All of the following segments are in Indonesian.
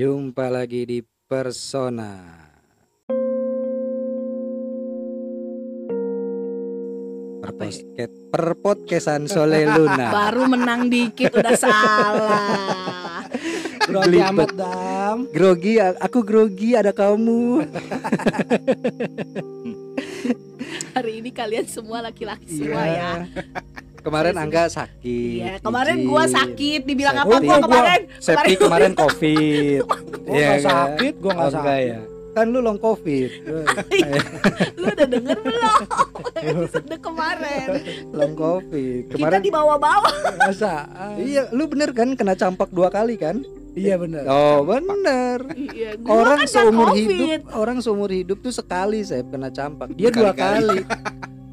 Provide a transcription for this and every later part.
Jumpa lagi di Persona. Perposket, perpodcastan Sole Luna. Baru menang dikit udah salah. Grogi amat dam. Grogi, aku grogi ada kamu. Hari ini kalian semua laki-laki semua Iya. ya. Kemarin Iya, Angga sakit. Iya, kemarin izin. gua sakit, dibilang Sakit. apa Oh, gua gua- kemarin? Septi kemarin covid. Gua Iya nggak kan? sakit, gua nggak enggak sakit. ya. Kan lu long covid. Lu udah denger belum? Episode kemarin. long covid. Kita Kemarin dibawa-bawa. Masa? Ah, Iya, lu bener kan kena campak dua kali kan? Iya bener. Oh, bener. Iya, gua orang kan seumur COVID. hidup orang seumur hidup tuh sekali saya kena campak dia dua kali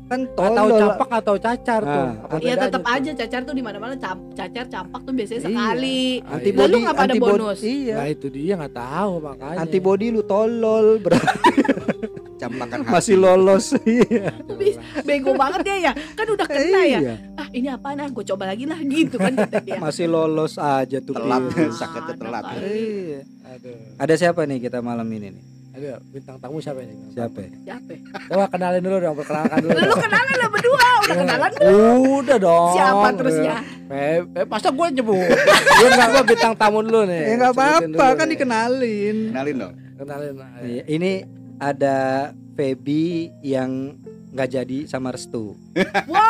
kan Atau campak atau cacar tuh. Nah, Apa Iya tetap tuh? aja cacar tuh di mana-mana cam- cacar campak tuh biasanya Iya. sekali. antibody Lalu nggak pada bonus? iya Nah itu dia nggak tahu makanya. antibody lu tolol berarti campakan hati. masih lolos iya Bis- Bego banget dia ya. Kan udah kena ya. Iya. Ah, ini apa nah? Gue coba lagi lah gitu kan kata dia. masih lolos aja tuh Telat. Sakitnya telat. kali. Iya. Aduh. ada siapa nih kita malam ini nih Aduh, bintang tamu siapa ini? siapa ya? Siapa? ya? Coba kenalin dulu dong, perkenalkan dulu. Lu kenalan lah berdua, udah Iya. kenalan belum? Udah dong. Siapa terusnya? Eh, eh, masa gue nyebut? Gue nggak gue bintang tamu dulu nih. ya nggak Sebutin apa-apa dulu kan nih. dikenalin Kenalin dong. Kenalin. Iya, ini ada Feby yang nggak jadi sama Restu Wow.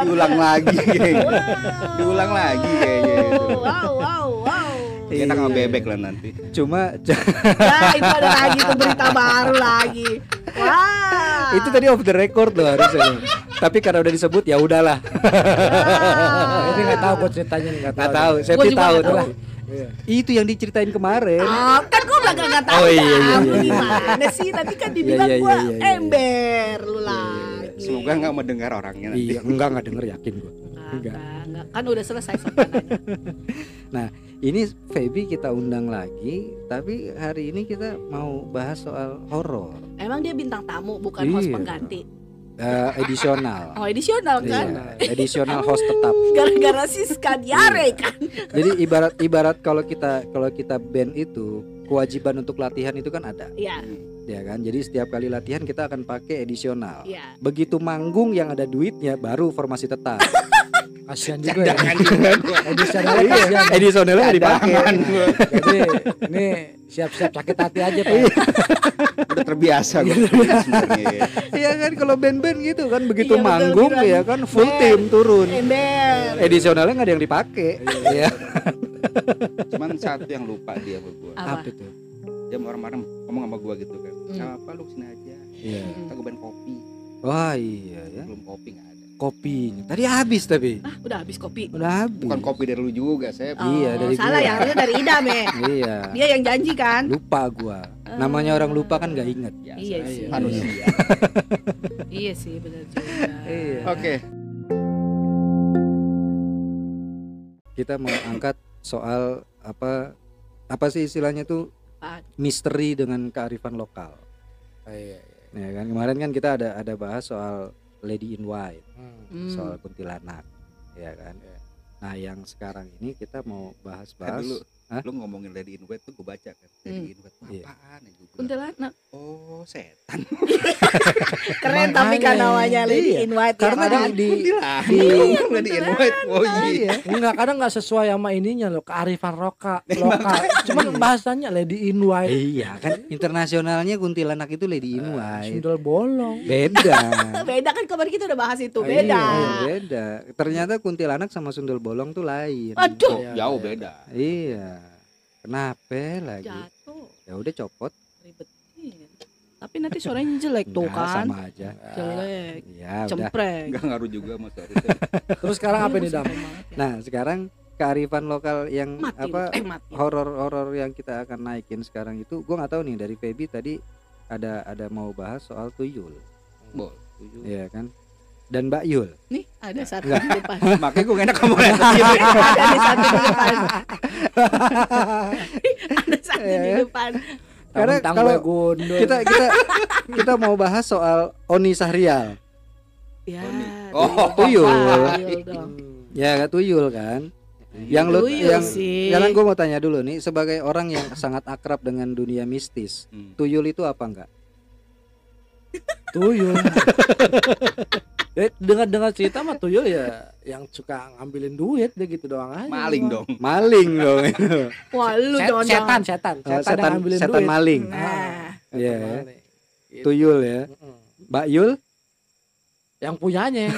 Diulang lagi. Diulang lagi kayaknya wow, wow. Kita Iya. bebek lah nanti. cuma Nah, itu ada lagi tuh berita baru lagi. Wah. itu tadi off the record loh harusnya tapi karena udah disebut ya udahlah. Ini nggak tahu gue ceritanya nih nggak tahu. nggak tahu juga tahu nggak tahu. tuh Iya. itu yang diceritain kemarin Ah, kan gue bilang gak tahu Oh, iya, iya, kamu iya. gimana sih Nanti kan dibilang Iya, iya, gue iya, iya, iya. ember lu lagi Semoga nggak mendengar orangnya nanti. iya enggak enggak denger yakin gua Enggak, Enggak. Kan udah selesai sopanannya ini Feby kita undang lagi tapi hari ini kita mau bahas soal horor. Emang dia bintang tamu bukan host Iya. pengganti? Eh, edisional. Oh edisional kan? Iya, edisional host tetap. Gara-gara Siska diare kan? Jadi ibarat ibarat kalau kita kalau kita band itu kewajiban untuk latihan itu kan ada. Iya, ya kan? Jadi setiap kali latihan kita akan pakai edisional. Iya. Begitu manggung yang ada duitnya baru formasi tetap Kasihan juga ya. Gua. Edisionalnya Iya, kasihan. edisionalnya nggak dipakai. Jadi ini siap-siap sakit hati aja pak. Udah terbiasa gua sebenarnya. Iya kan kalau band-band gitu kan begitu Iya, manggung betul. ya kan full Band. tim turun. Ember Edisionalnya nggak ada yang dipakai. Iya. Cuman satu yang lupa dia sama gua. Apa? itu? Dia marah-marah ngomong sama gua gitu kan. Hmm. Apa lu sini aja. Iya. Kita gua main kopi. Wah iya ya. Belum kopi nggak Kopinya tadi habis tapi. Ah udah habis kopi Udah habis. Bukan kopi dari lu juga, Sep. Iya, Oh, dari Salah gua. ya harusnya dari Idam ya Iya. Dia yang janji kan Lupa gua. Namanya orang lupa kan nggak inget. Biasa Iya sih. Manusia. Iya sih benar juga Iya. Oke. Kita mau angkat soal apa apa sih istilahnya tuh Apaan? misteri dengan kearifan lokal. Oh, iya, iya. Ya kan kemarin kan kita ada ada bahas soal Lady in White. Hmm. Soal kuntilanak ya kan? Nah yang sekarang ini kita mau Kan bahas-bahas dulu Hah? lu ngomongin Lady in White tuh gue baca kan. Hmm. Lady in White Iya. apaan ya gua bilang. Kuntilanak Oh, setan. Keren tapi kan namanya Lady Iya. in White karena ya, di, kan? di, Kuntilanak. di Lady in White. Oh iya. Enggak kadang nggak sesuai sama ininya loh kearifan roka lokal. Cuman bahasanya lady in white. iya kan internasionalnya kuntilanak itu Lady in White Sundel bolong. beda Beda kan kemarin kita udah bahas itu Iya, Beda beda ternyata kuntilanak sama sundel bolong tuh lain Aduh Iya, Jauh iya. beda. iya kenapa lagi? Jatuh. Ya udah copot. Ribetin Tapi nanti suaranya jelek tuh Enggak, kan? sama aja. Jelek. Ya udah. Cempreng. Enggak ngaruh juga mas Terus sekarang apa nih dam? nah sekarang kearifan lokal yang Mati apa. Eh horor-horor yang kita akan naikin sekarang itu gua nggak tahu nih dari Feby tadi ada ada mau bahas soal tuyul. Bol. ya kan dan Mbak Yul. Nih ada satu di depan. Makanya gue enak kamu lihat. Ada satu di depan. Ada satu di depan. Karena kalau kita kita kita mau bahas soal Oni Sahrial Ya Oh, tuyul. Ya tuyul kan? Yang lu yang sih. sekarang gue mau tanya dulu nih sebagai orang yang sangat akrab dengan dunia mistis, Hmm. tuyul itu apa enggak? tuyul Eh, dengar dengar cerita mah tuyul ya yang suka ngambilin duit deh gitu doang aja Maling dong. Maling dong. Wah, lu Set- jangan setan setan Oh, setan, setan ngambilin setan duit maling. Nah, Setan Iya. maling. Gitu. Tuyul ya. Mbak Yul? yang punyanya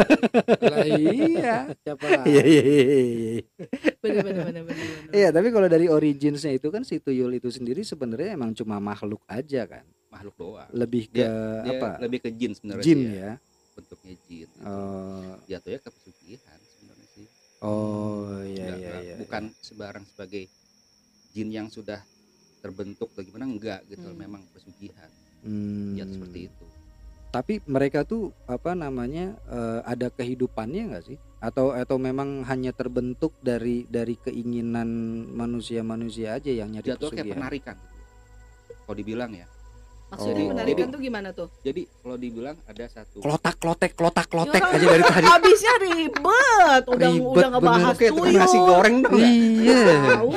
lah iya siapa lagi? Iya iya iya, iya. bener. Iya, tapi kalau dari originsnya itu kan si tuyul itu sendiri sebenarnya emang cuma makhluk aja kan. Makhluk doang. Lebih ke Dia apa? lebih ke jin sebenarnya Jin sih ya. Bentuknya jin. gitu. Oh, Jatuhnya ke pesugihan sebenarnya sih. oh iya iya iya. bukan sebarang sebagai jin yang sudah terbentuk atau gimana enggak gitu Hmm. memang pesugihan Hmm. jatuh seperti itu Tapi mereka tuh apa namanya eh, ada kehidupannya nggak sih? Atau atau memang hanya terbentuk dari dari keinginan manusia-manusia aja yang nyari jatuh kayak pesugihan? penarikan gitu. kalau dibilang ya Maksudnya Oh. penarikan Jadi- tuh gimana tuh? jadi kalau dibilang ada satu Klotak klotek klotak klotek Ya, aja dari tadi. Habisnya ribet, udah Ribet udah ngebahas kayak tukang tuyul. nasi goreng dong? Iya. Tahu.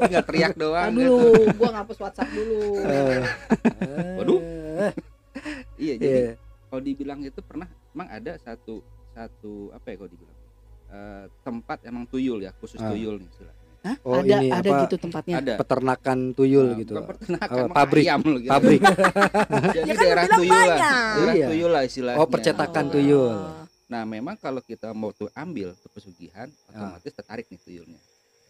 tinggal teriak doang gitu. Aduh, gua ngapus WhatsApp dulu. Eh, Waduh. iya jadi Iya. kalau dibilang itu pernah emang ada satu satu apa ya kalau dibilang Eh, tempat emang tuyul ya khusus Ah. tuyul nih istilahnya. Hah? Oh, ada ini ada apa? gitu tempatnya. ada Peternakan tuyul Nah, gitu. peternakan, mah pabrik. ayam gitu. Pabrik. jadi Ya kan daerah tuyul lah banyak. daerah Iya. tuyul lah istilahnya Oh, percetakan tuyul. nah memang kalau kita mau tuh ambil tuh pesugihan Ah. otomatis tertarik nih tuyulnya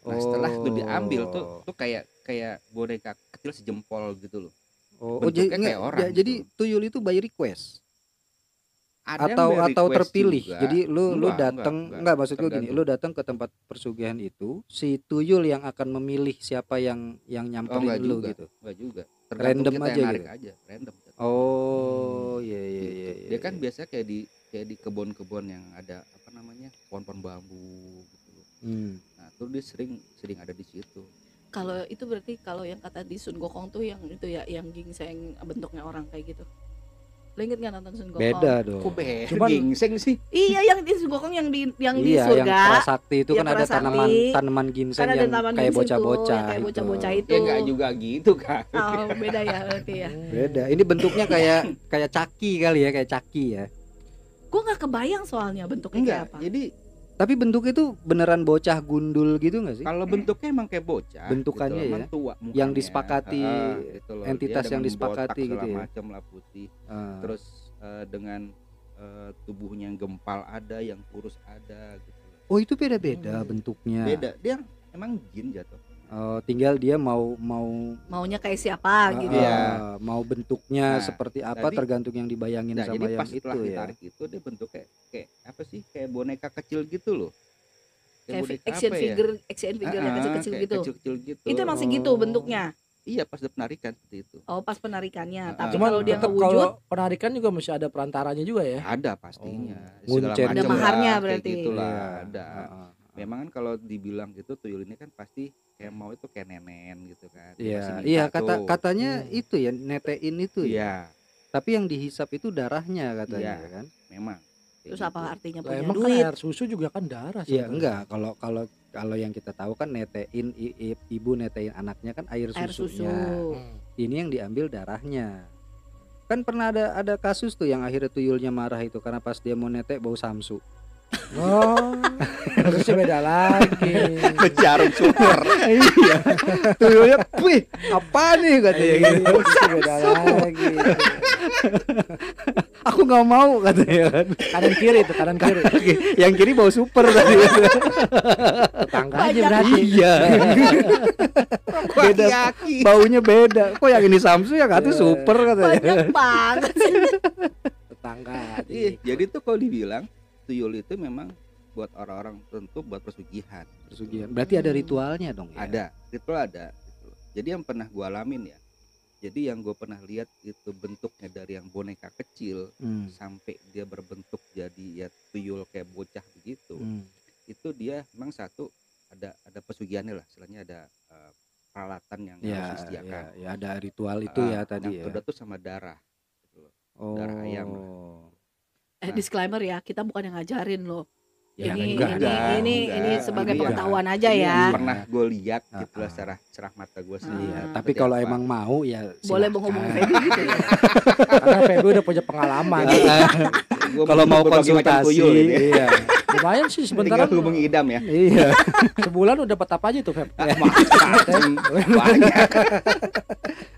nah setelah itu diambil tuh Oh. tuh kayak kayak boneka kecil sejempol gitu loh Oh, oh, bentuknya jadi kayak orang ya, jadi gitu. tuyul itu by request Ada atau atau terpilih. juga. Jadi lu lu Enggak, datang enggak, enggak, enggak. maksud gua gini, lu datang ke tempat persugihan itu, si tuyul yang akan memilih siapa yang yang oh nyamperin enggak lu juga gitu. enggak juga Random tergantung kita aja yang narik gitu? aja random Oh, iya iya gitu. iya. iya, dia kan iya. biasa kayak di kayak di kebun-kebun yang ada apa namanya pohon-pohon bambu gitu. Hmm. nah tuh dia sering sering ada di situ Kalau itu berarti kalau yang kata di Sun Gokong tuh yang itu ya yang gingseng bentuknya orang kayak gitu. Lo inget nggak nonton Sun Gokong? Beda dong. kok beda Cuman- gingseng sih Iya yang di Sun Gokong yang di yang di iya, yang surga. prasakti itu Iya, kan ada prasakti. tanaman tanaman ginseng Kan ada yang taman kayak ginseng bocah-bocah yang kayak bocah-bocah itu. ya enggak juga gitu kan Oh, beda ya berarti ya. Beda. Ini bentuknya kayak kayak caki kali ya, kayak caki ya. Gue nggak kebayang soalnya bentuknya enggak kayak apa. jadi Tapi bentuknya itu beneran bocah gundul gitu nggak sih? kalau bentuknya emang kayak bocah Bentukannya gitu ya, tua mukanya. yang disepakati, Ah, itu loh. Dia entitas yang disepakati gitu segala ya. macam lah putih Ah. terus eh, dengan eh, tubuhnya yang gempal ada yang kurus ada gitu. Oh itu beda-beda Hmm. bentuknya. beda dia emang jin jatuh Oh, tinggal dia mau mau Maunya kayak siapa gitu. ah, Iya. mau bentuknya Nah, seperti apa jadi- tergantung yang dibayangin nah sama jadi yang pas itu ya. ditarik itu dia bentuk kayak kayak apa sih kayak boneka kecil gitu loh Kayak boneka action apa ya? figure, action figure yang Ah, kecil-kecil kayak gitu. kecil-kecil gitu Itu emang segitu Oh. bentuknya. iya pas dia penarikan seperti itu Oh, pas penarikannya. Ah, Tapi Cuman kalau dia kewujud, kalau penarikan juga mesti ada perantaranya juga ya. ada pastinya Oh. Segala Nguncen macam Ada lah, maharnya kayak berarti. gitulah, Iya. ada Ah, ah, ah. Memang kan kalau dibilang gitu tuyul ini kan pasti kayak mau itu kayak nenen gitu kan Iya, iya kata tuh. katanya Hmm. itu ya netein itu ya. iya Tapi yang dihisap itu darahnya katanya Iya. kan. memang terus apa gitu. artinya punya emang kan duit? air susu juga kan darah Iya, sebenarnya. enggak. Kalau kalau kalau yang kita tahu kan netein i- i- ibu netein anaknya kan air Air susu. susunya. Hmm. Ini yang diambil darahnya. Kan pernah ada ada kasus tuh yang akhirnya tuyulnya marah itu karena pas dia mau netek bau samsu. Oh, harusnya beda lagi. jarum super iya. Tuyulnya, "Wih, apa nih?" katanya Iya, gitu. harusnya beda lagi. Aku nggak mau katanya kan. Kanan kiri itu kanan kiri. yang kiri bau super tadi. Tetangga aja berarti. iya. beda Yaki. baunya beda. Kok yang ini Samsu yang satu Iya. super katanya. Banyak banget. Tetangga. Iya, jadi tuh kalau dibilang tuyul itu memang buat orang-orang tertentu buat pesugihan. Pesugihan. Berarti ada ritualnya dong ya. Ada, ritual ada. gitu. Jadi yang pernah gua alamin ya. Jadi yang gue pernah lihat itu bentuknya dari yang boneka kecil Hmm. sampai dia berbentuk jadi ya tuyul kayak bocah begitu. Hmm. Itu dia memang satu ada ada pesugihannya lah, istilahnya ada eh, peralatan yang Ya, harus disediakan. ya, ya ada ritual itu Ah, ya tadi yang ya. kedua tuh sama darah. gitu. Oh. darah ayam. Eh disclaimer ya, kita bukan yang ngajarin loh. Ya, ini, enggak, ini, enggak, ini, enggak. ini sebagai Ini pengetahuan aja Ini ya. yang pernah gue lihat Ah, gitu lah ah. secara cerah mata gue Iya, sendiri Ah. tapi Seperti kalau apa. emang mau ya Boleh menghubungi Feby gitu ya. karena Feby udah punya pengalaman Gua Kalau mau berbagai macam konsultasi, tuyul ini ya. iya. lumayan sih Tinggal sebentar hubungi idam ya Iya. sebulan udah dapat apa aja tuh Feb Macam banyak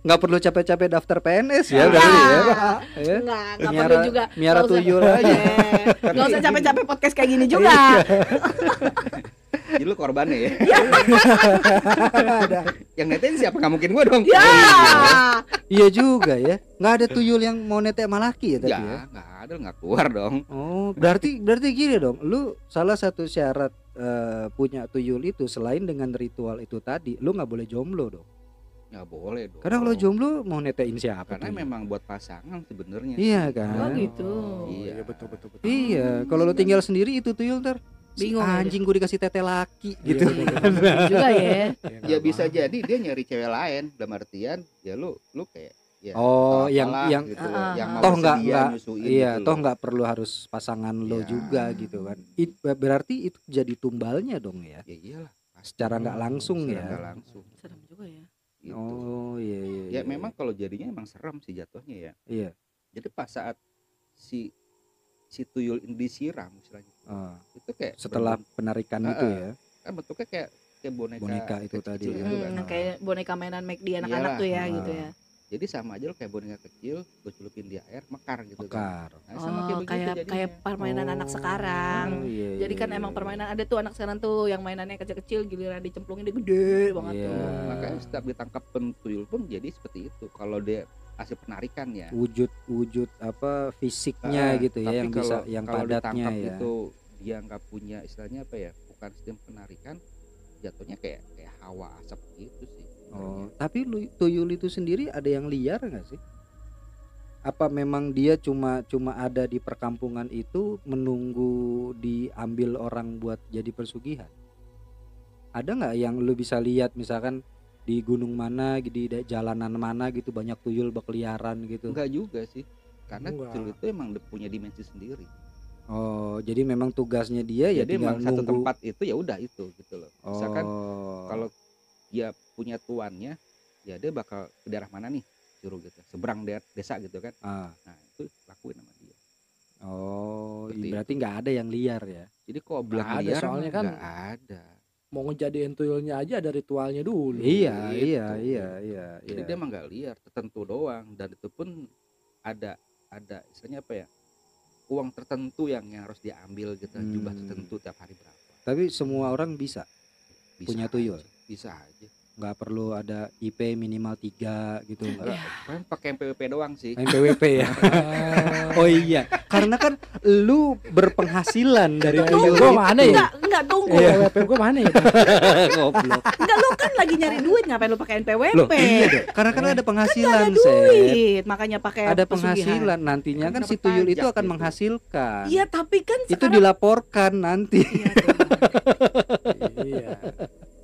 Nggak perlu capek-capek daftar PNS ya Ah. berarti ya. Enggak, Ya. enggak, enggak Miara- perlu juga. miara Nggak usah- tuyul aja. Eh, Nggak usah capek-capek podcast kayak gini juga. jadi lu korbannya ya Ya. yang netain siapa nggak mungkin gue dong Ya. Iya juga ya. Nggak ada tuyul yang mau netek sama laki ya tadi ya. ya nggak ada nggak keluar dong Oh, berarti berarti gini dong. Lu salah satu syarat eh, punya tuyul itu selain dengan ritual itu tadi, lu nggak boleh jomblo dong. Nggak boleh dong Karena kalau jomblo mau netein siapa? karena tuyul? memang buat pasangan sebenarnya Iya Oh kan? gitu. Iya. betul betul betul Iya, kalau lu tinggal sendiri itu tuyul ntar si Bingung ya anjing gue dikasih tete laki gitu. Iya, bener, bener. Gitu juga ya. ya bisa jadi dia nyari cewek lain dalam artian ya lu lu kayak ya Oh, yang- yang- gitu, Ah, yang ah. Toh nggak- nggak- Iya, gitu toh nggak perlu harus pasangan lo Iya. juga gitu kan. It, berarti itu jadi tumbalnya dong ya. ya iyalah pasti. Secara nggak langsung Secara ya. nggak langsung Serem juga ya. Gitu. Oh iya iya. ya iya. memang kalau jadinya emang serem sih jatuhnya ya Iya. jadi pas saat si si tuyul ini disiram istilahnya Oh, itu kayak setelah berbentuk- penarikan Ah, itu ya. kan bentuknya kayak kayak boneka Boneka itu tadi gitu ya. kan. Hmm, yang kayak boneka mainan make di anak-anak Iyalah. tuh ya Ah. gitu ya. Jadi sama aja lo kayak boneka kecil gue celupin di air mekar gitu kan Mekar. nah, sama Oh, kayak begitu kayak jadinya. kayak permainan anak Oh, sekarang. iya, Jadi iya, kan iya, emang iya. permainan ada tuh anak sekarang tuh yang mainannya kecil-kecil giliran dicemplungin dia gede banget Iya. tuh. makanya setiap ditangkap tuyul pun jadi seperti itu kalau dia hasil penarikan ya wujud wujud apa fisiknya Ah, gitu ya yang bisa kalau- yang kalau padatnya ditangkap ya. itu dia nggak punya istilahnya apa ya bukan sistem penarikan jatuhnya kayak kayak hawa asap gitu sih Oh, tapi lu- tuyul itu sendiri ada yang liar nggak sih? Apa memang dia cuma cuma ada di perkampungan itu menunggu diambil orang buat jadi persugihan? Ada nggak yang lu bisa lihat misalkan di gunung mana di jalanan mana gitu banyak tuyul berkeliaran gitu? enggak juga sih karena Enggak. tuyul itu emang punya dimensi sendiri Oh, jadi memang tugasnya dia ya jadi tinggal emang satu nunggu. tempat itu ya udah itu gitu loh misalkan Oh. kalau dia punya tuannya ya dia bakal ke daerah mana nih? Suruh gitu seberang daerah desa gitu kan. Ah, nah itu lakuin sama dia. Oh, Seperti berarti nggak ada yang liar ya? jadi kok ada, liar soalnya kan nggak ada. Mau ngejadiin tuyulnya aja ada ritualnya dulu. Iya, gitu. iya, iya, iya, jadi iya. dia emang nggak liar tertentu doang. Dan itu pun ada ada istilahnya apa ya? Uang tertentu yang yang harus diambil gitu jumlah Hmm. tertentu tiap hari berapa. Tapi semua orang bisa, bisa Punya tuyul? aja, bisa aja nggak perlu ada IP minimal 3 gitu nggak? Iya. kan pakai MPWP doang sih NPWP ya. oh iya, karena kan lu berpenghasilan dari Iya, tuyul gua itu. mana ya? Enggak, enggak tunggu. Oh, WP gue mana ya? Goblok. Enggak lu kan lagi nyari duit ngapain lu pakai NPWP? Loh, iya dong. Karena kan ada Ada penghasilan, Sep. duit, makanya pakai Ada pesugihan. penghasilan nantinya Kan kan si tuyul itu akan gitu. menghasilkan. Iya, tapi kan Itu dilaporkan nanti. Iya. Iya.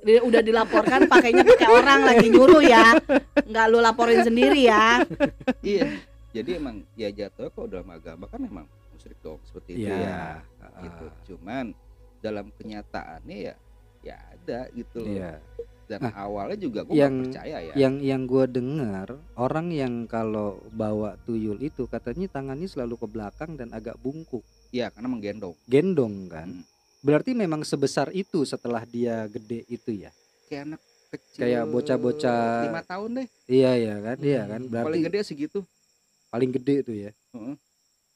Dia udah dilaporkan pakainya pakai orang lagi nyuruh ya. Enggak lu laporin sendiri ya. iya jadi emang ya jatuh kok dalam agama kan memang musyrik dong seperti itu ya Iya. gitu cuman dalam kenyataannya ya ya ada gitu loh Iya. dan Nah, awalnya juga gue yang- percaya ya Yang yang gue dengar orang yang kalau bawa tuyul itu katanya tangannya selalu ke belakang dan agak bungkuk, ya karena menggendong gendong kan. Hmm. Berarti memang sebesar itu setelah dia gede itu ya. kayak anak kecil Kayak bocah-bocah- lima tahun deh Iya ya kan, iya kan. Hmm, Berarti paling gede segitu paling gede itu ya. Heeh.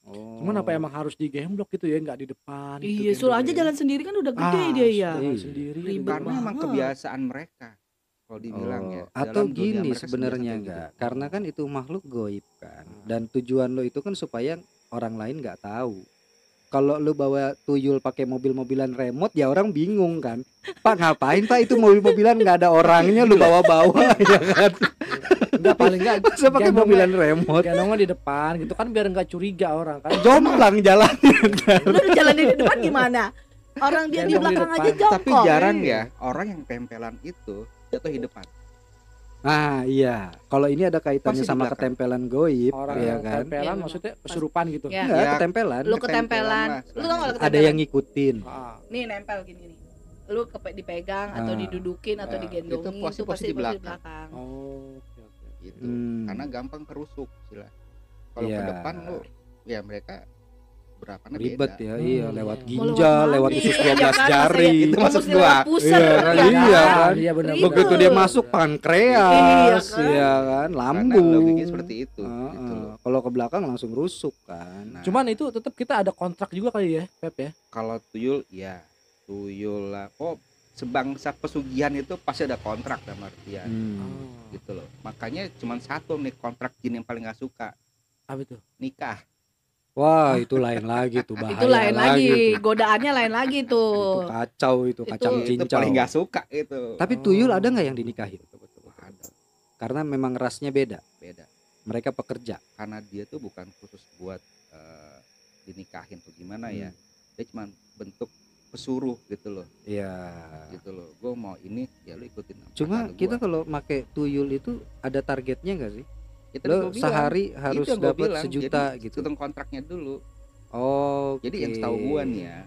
Oh. Cuman apa emang harus digemblok gitu ya, nggak di depan. gitu Iya, suruh aja jalan sendiri kan udah gede Ah, dia ya. jalan Iya. sendiri. Ribet karena emang banget. kebiasaan mereka kalau dibilang Oh, ya atau gini sebenarnya enggak gitu. karena kan itu makhluk goib kan Hmm. dan tujuan lo itu kan supaya orang lain nggak tahu kalau lu bawa tuyul pakai mobil-mobilan remote ya orang bingung kan. Pak ngapain pak? Itu mobil-mobilan nggak ada orangnya lu bawa-bawa ya kan? Enggak paling enggak masa pakai mobilan remote? gendongnya di depan gitu kan biar nggak curiga orang kan. jomplang jalan Lu jalan di depan gimana? Orang dia di Gendong di belakang aja jongkok. tapi jarang ya orang yang tempelan itu jatuh di depan Ah iya, kalau ini ada kaitannya Pasti sama belakang. ketempelan goib, orang ya kan? tempelan Iya, maksudnya kesurupan gitu Ya. Enggak, Ya, ketempelan. lu Ketempelan ketempelan lu tau gak lu Ada ketempelan yang ngikutin. Ah. nih nempel gini nih lu kepe dipegang atau Ah. didudukin atau Ah, digendongin itu posisi- itu pasti posisi di pasti di belakang. belakang oh oke oke gitu Hmm. karena gampang kerusuk sila kalau Iya. ke depan lu ya mereka berapa Ribet ya, iya Hmm. lewat Mau ginjal, mana? lewat usus Iya 12 kan, jari. Itu maksud mesti gua. lewat pusat, Iya, ya kan? kan? Iya kan? iya benar. Begitu dia masuk pankreas, Iya kan? ya kan, lambung. logiknya seperti itu gitu. Kalau ke belakang langsung rusuk kan. Nah, cuman itu tetap kita ada kontrak juga kali ya Pep ya kalau tuyul ya tuyul lah oh sebangsa pesugihan itu pasti ada kontrak dalam artian Hmm. gitu loh makanya cuma satu nih kontrak jin yang paling gak suka apa itu nikah Wah, itu lain lagi tuh bahaya itu lain lagi tuh. godaannya lain lagi Itu tuh kacau itu, Itu- kacang itu cincau. paling gak suka itu Tapi Oh. tuyul ada nggak yang dinikahin? ada Karena memang rasnya beda. beda Mereka pekerja. karena dia tuh bukan khusus buat eh, dinikahin atau gimana ya Hmm. dia cuma bentuk pesuruh gitu loh Iya. gitu loh gue mau ini ya lu ikutin Cuma kita kalau make tuyul itu ada targetnya nggak sih? Ya, tadi Lo gua bilang, sehari harus yang gua dapat bilang, sejuta jadi gitu. hitung kontraknya dulu Oh. jadi yang setahu gua nih ya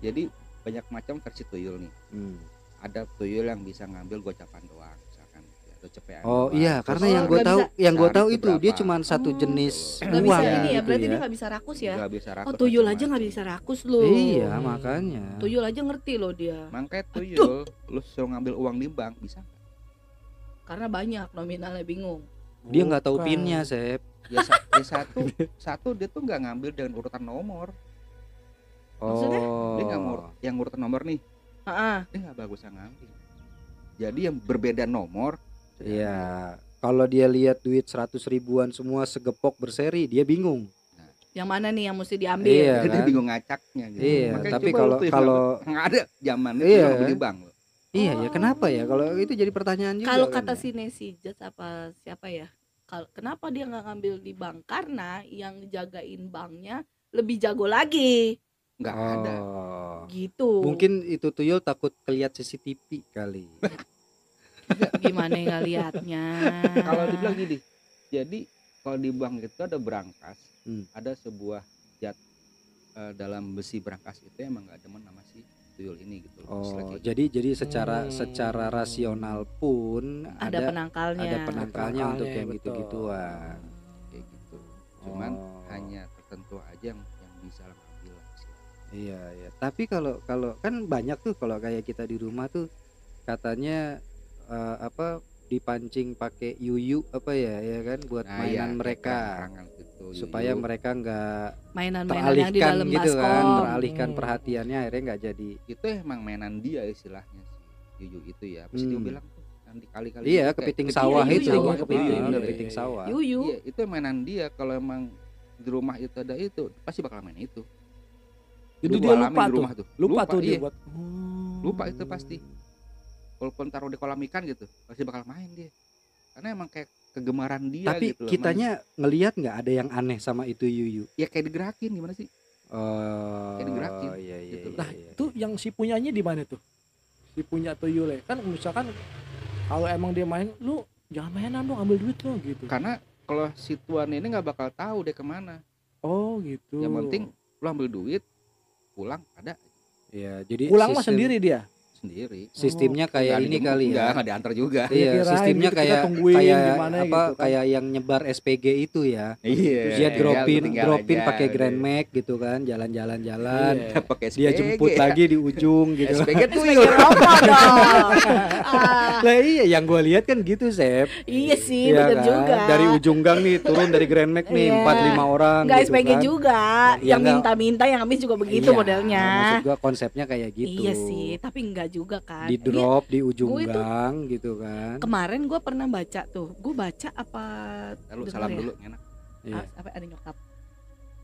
jadi banyak macam versi tuyul nih Hmm. ada tuyul yang bisa ngambil gocapan doang misalkan ya, atau cepean Oh doang. iya, Terus karena Oh, yang gue nggak tahu, bisa- yang gue sehari tahu itu dia cuma satu Oh, jenis nggak bisa uang ini ya gitu berarti ya. dia nggak bisa rakus ya nggak bisa rakus oh tuyul aja nggak bisa rakus lu Iya, Hmm. makanya. tuyul aja ngerti loh dia makanya tuyul lu suruh ngambil uang di bank bisa karena banyak nominalnya bingung Dia nggak tahu pinnya, Sep. ya, sa- ya satu satu dia tuh nggak ngambil dengan urutan nomor Maksudnya? Oh. dia nggak mau yang urutan nomor nih Ah, dia nggak bagus ngambil jadi yang berbeda nomor Iya. Kalau dia lihat duit 100 ribuan semua segepok berseri, dia bingung. yang mana nih yang mesti diambil Iya. jadi dia kan? bingung ngacaknya gitu Iya, Makanya tapi kalau yang kalau nggak ada zaman itu Iya. ngambil di bank lo iya ya Oh. kenapa ya? Kalau itu jadi pertanyaan juga. kalau kan kata ya. si Nancy Judge apa siapa ya kalau kenapa dia nggak ngambil di bank karena yang jagain banknya lebih jago lagi nggak ada Oh. gitu Mungkin itu tuyul takut kelihat CCTV kali. gimana nggak liatnya kalau dibilang gini jadi kalau di bank itu ada berangkas Hmm. ada sebuah zat eh, dalam besi berangkas itu emang nggak demen sama si tuyul ini gitu loh. Oh, kayak gitu. jadi jadi secara Hmm. secara rasional pun ada, ada penangkalnya ada penangkalnya untuk penangkalnya, yang gitu-gituan. kayak gitu cuman Oh. hanya tertentu aja yang yang bisa ngambil. Iya, iya. Tapi kalau kalau kan banyak tuh kalau kayak kita di rumah tuh katanya eh, apa dipancing pakai yuyu apa ya ya kan buat Nah, ya, mainan kayak mereka perang-perangan gitu, supaya yuyu. mereka nggak yang di teralihkan dalam gitu kan, baskom teralihkan Hmm. perhatiannya akhirnya nggak jadi. itu emang mainan dia istilahnya si yuyu itu ya pasti dia Hmm. bilang tuh yang dikali-kali Iya, gitu, kayak kepiting kepiting sawah itu, sawah, kepiting, kepiting. iya, Iya, kepiting iya, sawah. yuyu iya itu mainan dia kalau emang di rumah itu ada itu pasti bakal main itu Gua dia lupa di tuh rumah tuh lupa, tuh iya. dia buat Hmm. lupa itu pasti walaupun taruh di kolam ikan gitu pasti bakal main dia karena emang kayak kegemaran dia Tapi gitu loh, kitanya ngelihat nggak ada yang aneh sama itu yuyu. ya kayak digerakin gimana sih Oh, Kayak digerakin, iya, iya, gitu. iya, Nah, iya. itu yang si punyanya di mana tuh? Si punya tuyul ya. Kan misalkan kalau emang dia main, lu jangan mainan dong, ambil duit lo gitu. karena kalau si tuan ini nggak bakal tahu dia ke mana Oh, gitu. yang penting lu ambil duit pulang ada Iya, jadi pulang mah sistem- sendiri dia. Sendiri Sistemnya Oh, kayak Nggak ini kali nggak, ya. nggak diantar juga Iya, Kirain sistemnya gitu, kayak tungguin kayak gimana apa gitu kan. kayak yang nyebar SPG itu ya. iya Terus dia dropin tinggal dropin pakai. Grand Max gitu kan, jalan-jalan jalan. Iya. pakai Dia SPG. jemput lagi di ujung gitu. SPG rokok dong Ah, Lah iya yang gue lihat kan gitu, Sep. iya sih Iya bener kan? juga Dari ujung gang nih turun dari Grand Max nih Iya. empat lima orang nggak gitu SPG kan. juga Ya, yang minta-minta yang habis juga begitu Iya, modelnya Maksud gua konsepnya kayak gitu. iya sih tapi enggak juga kan Di Dia- drop di ujung Gua itu- gang gitu kan. kemarin gue pernah baca tuh gue baca apa Lalu denger salam ya? dulu enak Iya. Ah, apa ada nyokap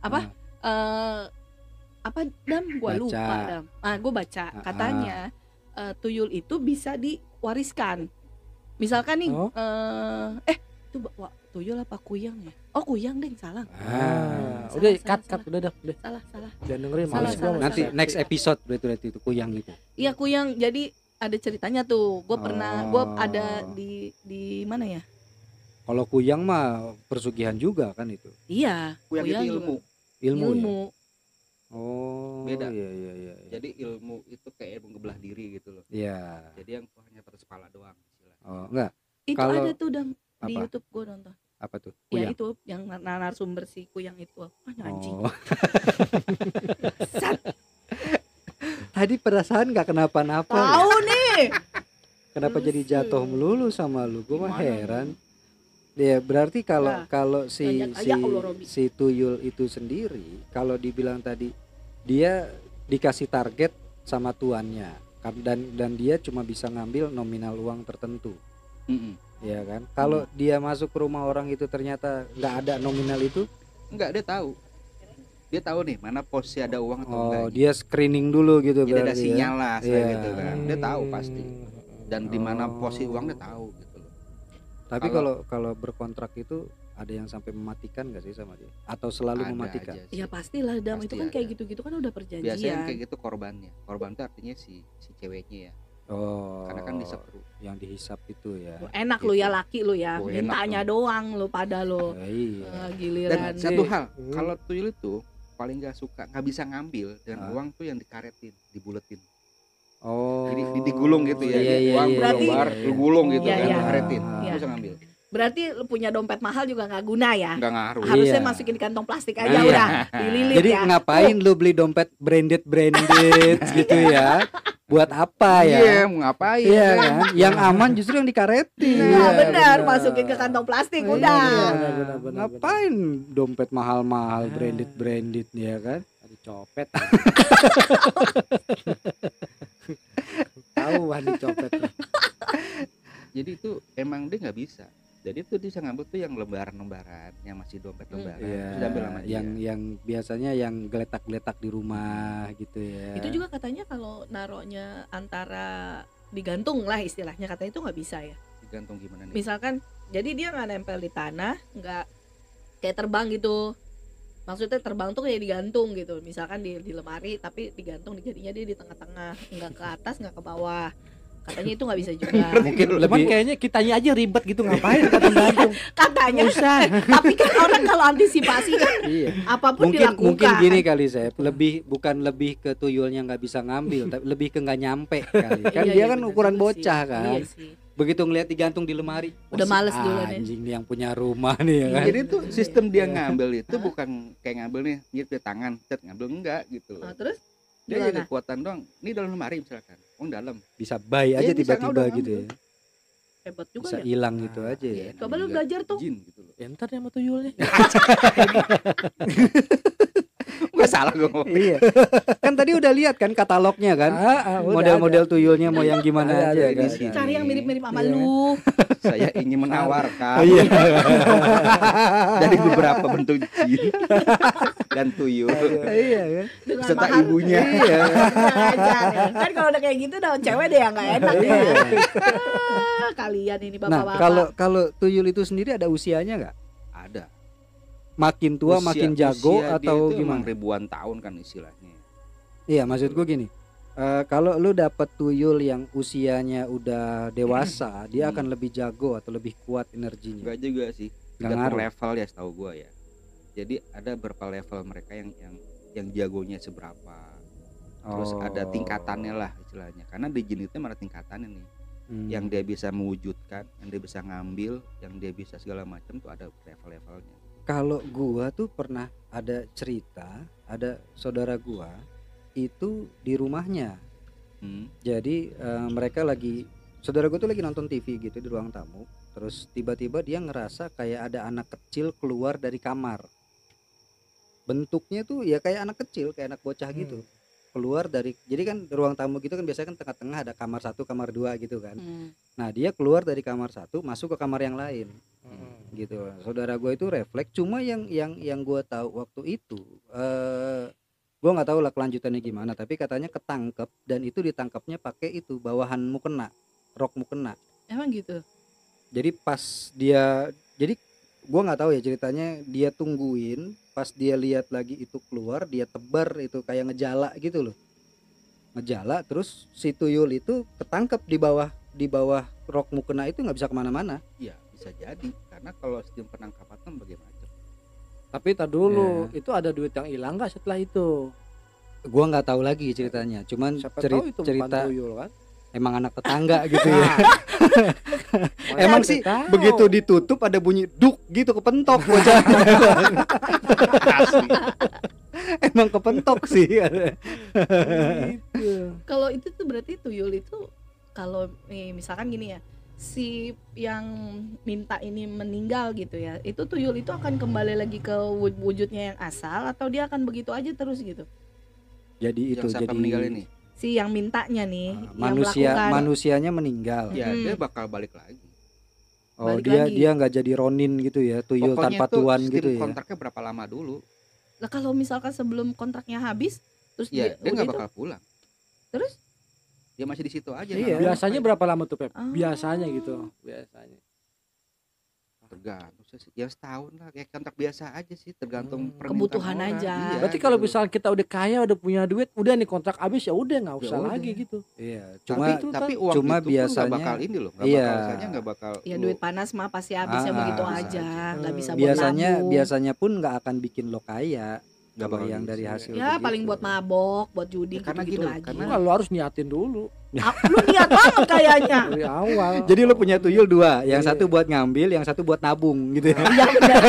apa eh apa dam gue Baca. lupa dam ah gue baca Ah, katanya eh, tuyul itu bisa diwariskan misalkan nih Oh. eh eh itu ba- wa- tuyul apa kuyang ya oh kuyang deh salah Ah, Salah, udah salah, cut cut salah. udah dah, udah. salah salah Jangan dengerin Salah, males gua salah, Nanti Sep. next episode berarti berarti itu kuyang itu. iya kuyang jadi ada ceritanya tuh gue pernah gue ada Oh. di di mana ya Kalau kuyang mah persugihan juga kan itu. iya Kuyang Kuyang itu juga. ilmu Ilmu. ya? ilmu Oh, Beda. Iya iya iya. iya. jadi ilmu itu kayak ilmu ngebelah diri gitu loh Iya. jadi yang hanya terus kepala doang. Oh, enggak. itu Kalau- ada tuh dam di Apa? YouTube gue nonton Apa tuh? ya Kuyang. itu yang nar- narasumber si kuyang itu ah anjing Oh. Sat, Tadi perasaan nggak kenapa-napa. ya? tahu nih Kenapa jadi Rusuh. jatuh melulu sama lu? Gue mah heran. Ya berarti kalau Nah, kalau si si si tuyul itu sendiri kalau dibilang tadi dia dikasih target sama tuannya dan dan dia cuma bisa ngambil nominal uang tertentu Mm-mm. Ya kan? Kalau dia masuk ke rumah orang itu ternyata nggak ada nominal itu? Enggak dia tahu. Dia tahu nih mana posisi ada uang atau enggak oh dia screening dulu gitu jadi ada ya? sinyal lah saya Iya. gitu kan. Dia tahu pasti. Dan di mana Oh. posisi uang dia tahu gitu loh. Tapi Kalau- kalau berkontrak itu ada yang sampai mematikan gak sih sama dia? Atau selalu Ada mematikan? aja sih. ya pastilah. Dam Pasti itu kan kayak ada. gitu-gitu kan udah perjanjian. biasanya kayak gitu korbannya. Korban itu artinya si si ceweknya ya oh karena kan diseru. yang dihisap itu ya. Lu enak Gitu. lu ya laki lu ya. Oh, mintanya doang lu pada lu. Ya, iya. Ah, dan giliran satu hal Hmm. kalau tuyul itu paling nggak suka nggak bisa ngambil dan Ah. uang tuh yang dikaretin dibuletin. Oh. Jadi di- digulung gitu ya iya, iya, uang iya, Berarti- berlembar iya, lu gulung gitu Iya, kan iya. dikaretin Iya. bisa ngambil berarti lu punya dompet mahal juga nggak guna ya nggak ngaruh harusnya Iya. masukin di kantong plastik aja Iya. udah dililit Jadi ya ngapain lu beli dompet branded branded gitu ya? Buat apa ya? iya mau ngapain Iya kan? Yang aman justru yang dikaretin. nah Iya, benar masukin ke kantong plastik Iya. udah Benar, benar, benar, Ngapain dompet mahal-mahal Ah. branded branded ya kan? Ada copet. Tahu Wandi copet. jadi itu emang dia nggak bisa jadi tuh dia bisa ngambil tuh yang lembaran-lembaran yang masih dompet lembaran Iya, terus diambil sama dia. yang yang biasanya yang geletak-geletak di rumah gitu ya. itu juga katanya kalau naruhnya antara digantung lah istilahnya katanya itu nggak bisa ya? Digantung gimana nih? Misalkan jadi dia nggak nempel di tanah nggak kayak terbang gitu. Maksudnya terbang tuh kayak digantung gitu. Misalkan di, di lemari tapi digantung jadinya dia di tengah-tengah. Nggak ke atas nggak ke bawah katanya itu nggak bisa juga mungkin Cuman lebih kayaknya kitanya aja ribet gitu ngapain kata gantung. katanya Usah. tapi kan orang kalau antisipasi kan iya. apa pun mungkin dilakukan mungkin gini kali saya lebih bukan lebih ke tuyulnya nggak bisa ngambil tapi lebih ke nggak nyampe kali kan Iya, dia iya, kan bener ukuran juga sih. bocah kan iya sih. begitu ngeliat digantung di lemari Udah si males dulu nih. anjing nih yang punya rumah nih ya kan jadi tuh sistem dia Iya. ngambil itu bukan kayak ngambil nih nyet di tangan cet ngambil enggak gitu loh terus dia jadi kekuatan doang ini dalam lemari misalkan oh dalam. Bisa buy aja Iya, bisa tiba-tiba gitu ya. Hebat juga bisa ya. hilang gitu Nah, aja ya Iya, Coba lu belajar tuh. jin gitu loh. Ya, ntar sama tuyulnya. nggak salah gue ngomong. Iya. Kan tadi udah lihat kan katalognya kan? Ah, ah, model-model tuyulnya mau yang gimana Ada, aja ada, kan ada. Sini. cari yang mirip-mirip sama Iya. lu. Saya ingin menawarkan. Oh, iya. Dari beberapa bentuk jin dan tuyul. Iya kan dengan serta mahar ibunya. Iya. Kan kalau udah kayak gitu daun cewek deh yang nggak enak ya. Iya. Ah, kalian ini nah bapak-bapak. kalau kalau tuyul itu sendiri ada usianya nggak? ada makin tua Usia- makin jago usia dia atau itu emang gimana ribuan tahun kan istilahnya Iya, maksud gue gini. eh, kalau lu dapet tuyul yang usianya udah dewasa, dia Hmm. akan lebih jago atau lebih kuat energinya. enggak juga sih Nggak tergantung ngaruh. level ya setahu gua ya jadi ada beberapa level mereka yang yang yang jagonya seberapa terus ada Oh. tingkatannya lah istilahnya karena di jin itu ada tingkatannya nih Hmm. yang dia bisa mewujudkan yang dia bisa ngambil yang dia bisa segala macam tuh ada level-levelnya Kalau gua tuh pernah ada cerita, ada saudara gua itu di rumahnya. hmm. Jadi eh, mereka lagi saudara gua tuh lagi nonton TV gitu di ruang tamu. Terus tiba-tiba dia ngerasa kayak ada anak kecil keluar dari kamar. Bentuknya tuh ya kayak anak kecil, kayak anak bocah gitu. Keluar dari jadi kan ruang tamu gitu kan biasanya kan tengah-tengah ada kamar satu, kamar dua gitu kan. Hmm. Nah, dia keluar dari kamar satu masuk ke kamar yang lain Hmm. gitu. Saudara gue itu refleks. Cuma yang yang yang gue tahu waktu itu eh gue nggak tahu lah kelanjutannya gimana tapi katanya ketangkep dan itu ditangkapnya pakai itu bawahan mukena rok mukena emang gitu? Jadi pas dia jadi gue nggak tahu ya ceritanya dia tungguin pas dia lihat lagi itu keluar dia tebar itu kayak ngejala gitu loh. Ngejala terus si tuyul itu ketangkep di bawah di bawah rok mukena itu nggak bisa ke mana-mana. Iya bisa jadi karena kalau sistem penangkapan kan bagaimana Tapi tar dulu, Iya. itu ada duit yang hilang nggak setelah itu? gua nggak tahu lagi ceritanya cuman Siapa ceri- tahu itu cerita tuyul kan? emang anak tetangga gitu ya Emang sih tahu. begitu ditutup ada bunyi duk gitu kepentok bocah Asli. emang kepentok sih Gitu. kalau itu tuh berarti tuyul itu kalau eh, misalkan gini ya si yang minta ini meninggal gitu ya. Itu tuyul itu akan kembali lagi ke wujudnya yang asal atau dia akan begitu aja terus gitu? Jadi itu yang siapa jadi meninggal ini? Si yang mintanya nih uh, yang manusia melakukan. manusianya meninggal. Ya Mm-mm. dia bakal balik lagi. Oh balik dia lagi. dia nggak jadi ronin gitu ya tuyul pokoknya tanpa itu tuan gitu ya? kontraknya berapa lama dulu? Lah kalau misalkan sebelum kontraknya habis terus ya dia udah nggak itu, bakal pulang. Terus dia masih di situ aja Iya. namanya Biasanya berapa lama tuh Pep? Oh. Biasanya gitu. Biasanya. tergantung ya setahun lah kayak kontrak biasa aja sih tergantung Hmm. Kebutuhan orang. aja. Iya, Berarti kalau gitu. misalnya kita udah kaya, udah punya duit, udah nih kontrak habis ya udah nggak usah udah. lagi gitu. iya tapi cuma itu tapi uang cuma itu biasanya- nggak bakal ini loh nggak Iya. bakal misalnya nggak bakal ya duit panas mah pasti habisnya Ah, begitu bisa aja nggak bisa buat biasanya biasanya pun nggak akan bikin lo kaya bakal yang dari hasil ya begitu. paling buat mabok buat judi Ya, karena gitu, -gitu gini, lagi. karena- lu harus niatin dulu lu niat banget kayaknya dari awal. jadi lo punya tuyul dua yang Iya. satu buat ngambil yang satu buat nabung gitu ya benar.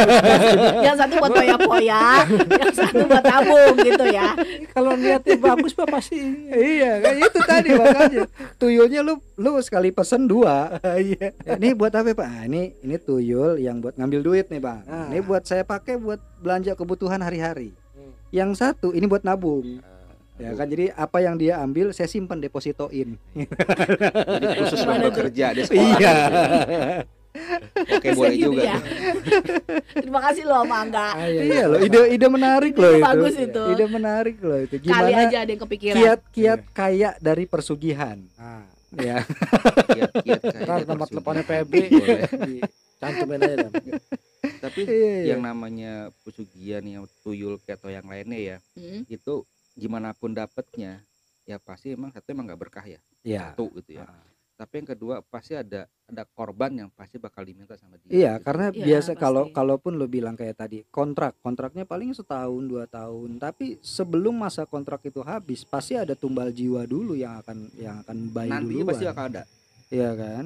yang satu buat poya-poya, yang satu buat tabung gitu ya. kalau niatnya bagus Pak pasti iya kan itu tadi makanya tuyulnya lu lu sekali pesen dua iya ini buat apa pak Ah, ini ini tuyul yang buat ngambil duit nih bang Ah. ini buat saya pakai buat belanja kebutuhan hari-hari Hmm. yang satu ini buat nabung ya kan jadi apa yang dia ambil saya simpan depositoin jadi khusus untuk kerja di sekolah iya oke boleh Gitu juga ya. Terima kasih loh Mas Angga. Ah, iya, iya loh ide ide menarik loh itu bagus itu. ide menarik loh itu Kali gimana aja ada yang kepikiran. kiat-kiat kaya dari persugihan Nah, ya kiat-kiat gitu tempat teleponnya PB Boleh. dicantumin aja dan. tapi Iya, iya. yang namanya pesugihan yang tuyul kayak atau yang lainnya ya Hmm. itu gimana pun dapatnya ya pasti emang satu emang nggak berkah ya ya satu gitu ya tapi yang kedua pasti ada ada korban yang pasti bakal diminta sama dia Iya, gitu. karena Iya, biasa pasti. kalau kalaupun lo bilang kayak tadi kontrak, kontraknya paling setahun dua tahun. Tapi sebelum masa kontrak itu habis, pasti ada tumbal jiwa dulu yang akan yang akan bayi nanti duluan. pasti bakal ada Iya kan?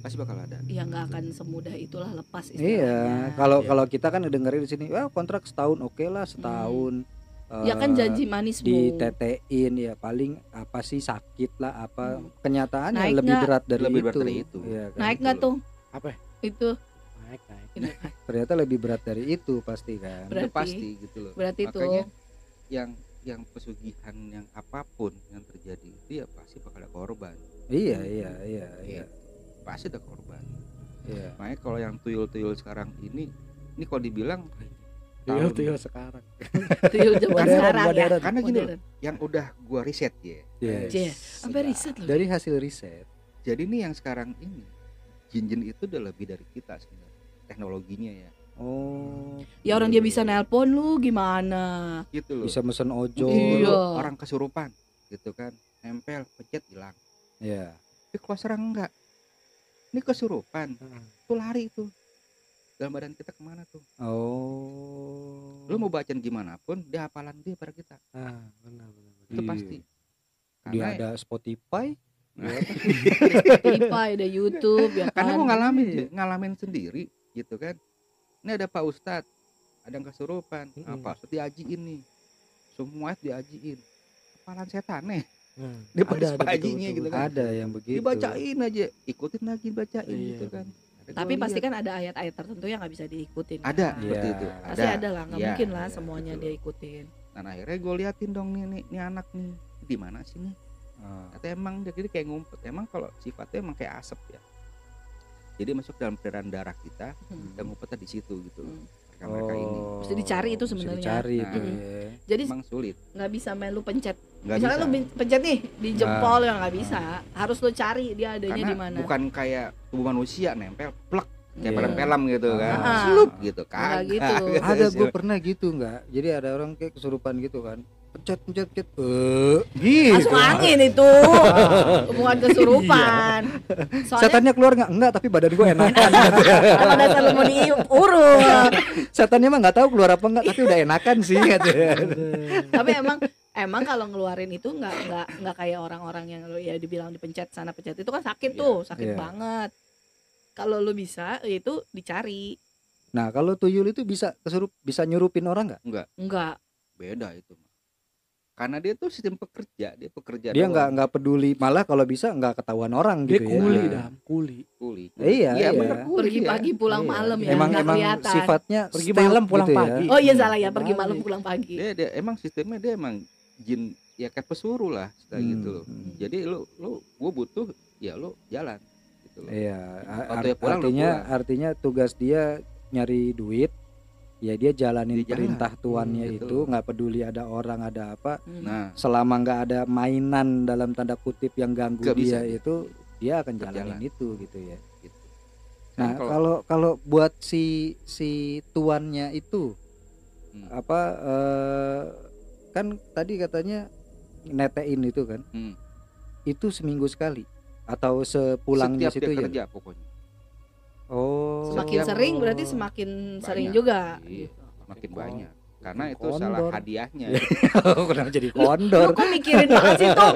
pasti bakal ada Ya nggak akan semudah itulah lepas Iya. Kalau Iya. kalau kita kan dengerin di sini, wah kontrak setahun oke lah setahun. Ya kan Eh, janji manis Bu. ditetein ya paling apa sih sakit lah apa Hmm. kenyataannya Naik lebih nggak? berat dari Lebih itu. berat dari itu. Iya kan? Naik nggak tuh? Apa? Itu Naik, naik. Ternyata lebih berat dari itu pasti kan. Itu Berarti- pasti gitu loh berarti makanya yang yang pesugihan yang apa pun yang terjadi itu ya pasti bakal ada korban Iya iya iya iya. pasti ada korban Iya. makanya kalau yang tuyul-tuyul sekarang ini ini kalau dibilang Tuyul tahun- tuyul sekarang. tuyul zaman Modern, sekarang ya. modern. Karena gini Modern. yang udah gua riset ya Yes. Cie, sampai riset loh. Dari hasil riset. jadi nih yang sekarang ini jin-jin itu udah lebih dari kita sebenarnya teknologinya ya Oh. Ya orang dia bisa nelpon lu gimana? gitu loh Bisa mesen ojol. Iya. orang kesurupan gitu kan nempel pencet hilang Iya. tapi kalau serang enggak ini kesurupan Heeh. tuh lari itu dalam badan kita ke mana tuh Oh. lu mau bacaan gimana pun dia hafalan dia pada kita Ah, benar benar. benar. itu Iya. pasti Dia karena ada Spotify. Spotify, ada YouTube ya karena kan. gua ngalamin Iya. Ngalamin sendiri gitu kan ini ada Pak Ustadz ada yang kesurupan nah, Mm-mm. Pak Ustadz diajiin nih semua diajiin hafalan setan nih Nah, Dia pada ada, ada, betul, gitu kan. Ada yang begitu. dibacain aja ikutin lagi bacain Iya, gitu kan Tapi pasti lihat. kan ada ayat-ayat tertentu yang nggak bisa diikutin. kan. ada Iya. seperti itu Pasti ada lah, nggak Iya, mungkin lah iya, semuanya betul. dia ikutin. dan akhirnya gue liatin dong nih nih, nih anak nih di mana sih nih Ah. kata emang dia jadi kayak ngumpet emang kalau sifatnya emang kayak asap ya jadi masuk dalam peredaran darah kita Hmm. dan ngumpetnya di situ gitu Hmm. Mereka mereka ini Oh, Mesti dicari itu mesti sebenarnya. Dicari Nah. itu ya. Jadi emang sulit nggak bisa main lu pencet. nggak Misalnya bisa lu pencet nih di jempol Nah. yang nggak bisa. Harus lu cari dia adanya di mana. bukan kayak tubuh manusia nempel plek kayak Iya. pada film gitu kan Ah. slup gitu kan gitu. Ada gue pernah gitu nggak? Jadi ada orang kayak kesurupan gitu kan. Pencet pencet pencet eh gitu Masuk angin itu. Hubungan kesurupan. Soalnya setannya keluar nggak enggak tapi badan gue enakan kalau dasar lu mau diurut. setannya mah nggak tahu keluar apa enggak tapi udah enakan sih katanya. Tapi emang emang kalau ngeluarin itu nggak nggak nggak kayak orang-orang yang lu ya dibilang dipencet sana pencet itu kan sakit tuh, sakit Iya. banget. Kalau lu bisa itu dicari. nah kalau tuyul itu bisa kesurup bisa nyurupin orang nggak Enggak. beda itu mah. Karena dia tuh sistem pekerja dia pekerja dia nggak nggak peduli malah kalau bisa nggak ketahuan orang dia gitu kuli ya dam kuli kuli Iya, iya. bener, kuli Pergi dia. pagi pulang Iya. malam ya, emang emang kelihatan. sifatnya Pergi malam, pulang gitu ya. pagi. Oh iya salah ya, pergi Balik. malam pulang pagi. dia, dia emang sistemnya dia emang jin ya kayak pesuruh lah kayak Hmm, gitu loh hmm. jadi lu lu gua butuh ya lu jalan gitu loh Iya, ar- dia pulang, artinya pulang. artinya tugas dia nyari duit, ya dia jalanin Dia jalan. perintah tuannya Hmm, itu, nggak peduli ada orang ada apa, Hmm. nah selama nggak ada mainan dalam tanda kutip yang ganggu bisa. dia itu, dia akan jalanin itu gitu ya. gitu Nah Kan kalau- kalau kalau buat si si tuannya itu Hmm. apa eh, kan tadi katanya netein itu kan, hmm, itu seminggu sekali atau sepulangnya setiap situ dia ya? kerja pokoknya Oh. Semakin Setiap- sering berarti semakin sering Banyak. juga. Iya, makin Kon- banyak karena itu kondor. salah hadiahnya Oh, kenapa jadi Lu kondor? kok mikirin banget sih tuh?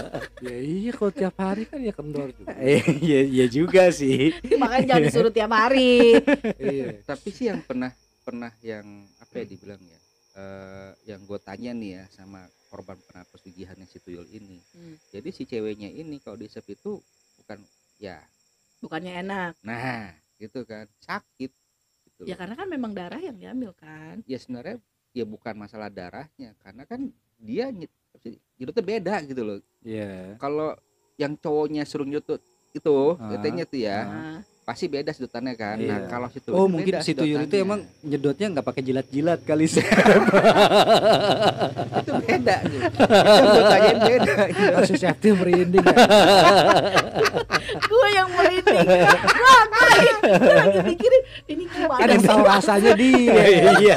ya iya kalau tiap hari kan ya kendor juga Eh, Iya, iya juga sih. Makanya jangan disuruh tiap hari. iya tapi sih yang pernah pernah yang apa ya dibilang ya eh, yang gue tanya nih ya sama korban pernah pesugihan yang si tuyul ini Hmm. jadi si ceweknya ini kalau disep itu bukan ya Bukannya enak. nah gitu kan sakit gitu Ya loh. karena kan memang darah yang diambil kan. ya sebenarnya ya bukan masalah darahnya karena kan dia nyet- nyedotnya beda gitu loh Iya. kalau yang cowoknya suruh nyetut itu Ah, tetenya tuh ya Nah, pasti beda sedotannya kan nah Iya. kalau situ Oh, mungkin si tuyul itu emang nyedotnya nggak pakai jilat-jilat kali sih. itu beda gitu. itu tanyain beda gitu. masih safety merinding ya gue yang merinding. Wah, gue lagi mikirin ini gimana kan yang sih? tahu rasanya dia Iya,